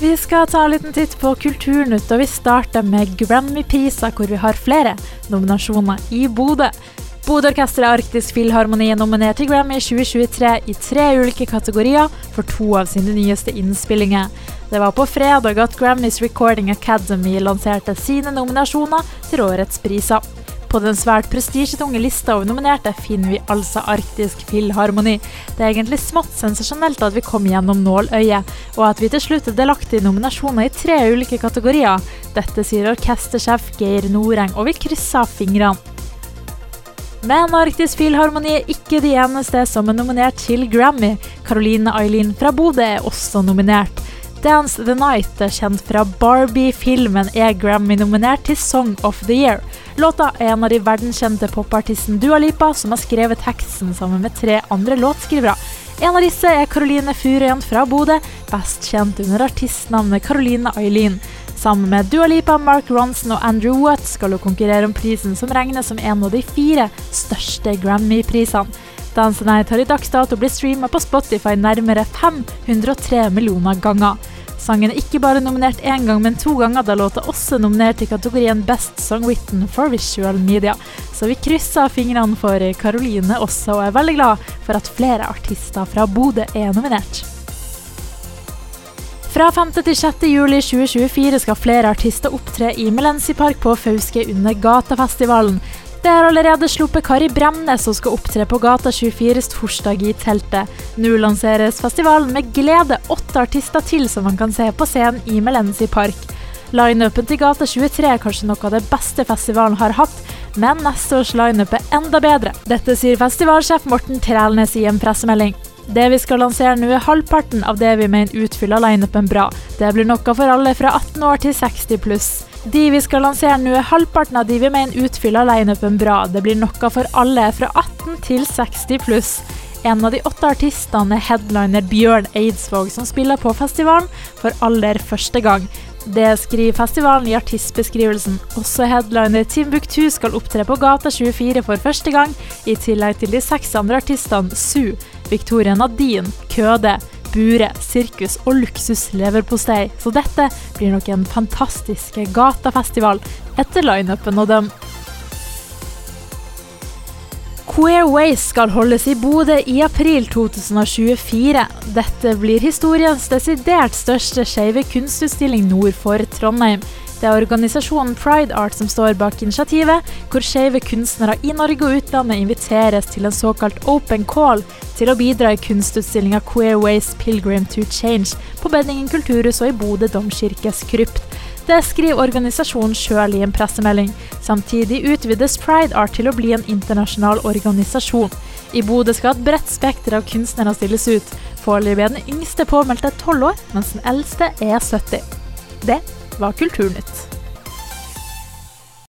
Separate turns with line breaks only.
Vi skal ta en liten titt på Kulturnytt, og vi starter med Grammy-priser, hvor vi har flere nominasjoner i Bodø. Bodø-orkesteret Arktisk Filharmoni er nominert til Grammy 2023 i tre ulike kategorier for to av sine nyeste innspillinger. Det var på fredag at Grammys Recording Academy lanserte sine nominasjoner til årets priser. På den svært prestisjetunge lista over nominerte finner vi altså Arktisk Filharmoni. Det er egentlig smått sensasjonelt at vi kom gjennom nåløyet, og at vi til slutt er delaktige i nominasjoner i tre ulike kategorier. Dette sier orkestersjef Geir Noreng, og vi krysser fingrene. Men Arktisk Filharmoni er ikke de eneste som er nominert til Grammy. Caroline Eileen fra Bodø er også nominert. Dance the Night, kjent fra Barbie-filmen, er Grammy-nominert til Song of the Year. Låta er en av de verdenskjente popartisten Dua Lipa, som har skrevet teksten sammen med tre andre låtskrivere. En av disse er Caroline Furøyen fra Bodø, best kjent under artistnavnet Caroline Eileen. Sammen med Dua Lipa, Mark Ronson og Andrew Watt skal hun konkurrere om prisen som regnes som en av de fire største Grammy-prisene. Dance Night har i dags dato blitt streama på Spotify nærmere 503 millioner ganger. Sangen er ikke bare nominert én gang, men to ganger, da låta også nominert i kategorien Best Song Written for Visual Media. Så vi krysser fingrene for Caroline også, og er veldig glad for at flere artister fra Bodø er nominert. Fra 5. til 6. juli 2024 skal flere artister opptre i Melensi Park på Fauske under Gatafestivalen. Det er allerede sluppet Kari Bremnes som skal opptre på Gata 24s torsdag i teltet. Nå lanseres festivalen med glede åtte artister til som man kan se på scenen i Melenzi Park. Lineupen til Gata 23 er kanskje noe av det beste festivalen har hatt, men neste års lineup er enda bedre. Dette sier festivalsjef Morten Trælnes i en pressemelding. Det vi skal lansere nå er halvparten av det vi mener utfyller lineupen bra. Det blir noe for alle fra 18 år til 60 pluss. De vi skal lansere nå, er halvparten av de vi mener utfyller lineupen bra. Det blir noe for alle fra 18 til 60 pluss. En av de åtte artistene er headliner Bjørn Eidsvåg, som spiller på festivalen for aller første gang. Det skriver festivalen i artistbeskrivelsen. Også headliner Timbuktu skal opptre på Gata 24 for første gang, i tillegg til de seks andre artistene Su, Victoria Nadine, Køde, Bure, sirkus og luksus leverpostei. Så dette blir nok en fantastisk gatafestival etter lineupen og dem. Queer Ways skal holdes i Bodø i april 2024. Dette blir historiens desidert største skeive kunstutstilling nord for Trondheim. Det er organisasjonen Pride Art som står bak initiativet, hvor skeive kunstnere i Norge og utlandet inviteres til en såkalt open call til å bidra i kunstutstillinga Queer Ways Pilgrim to Change på Beddingen kulturhus og i Bodø domkirkes krypt. Det skriver organisasjonen sjøl i en pressemelding. Samtidig utvides Pride Art til å bli en internasjonal organisasjon. I Bodø skal et bredt spekter av kunstnere stilles ut. Foreløpig er den yngste påmeldte 12 år, mens den eldste er 70. Det var Kulturnytt.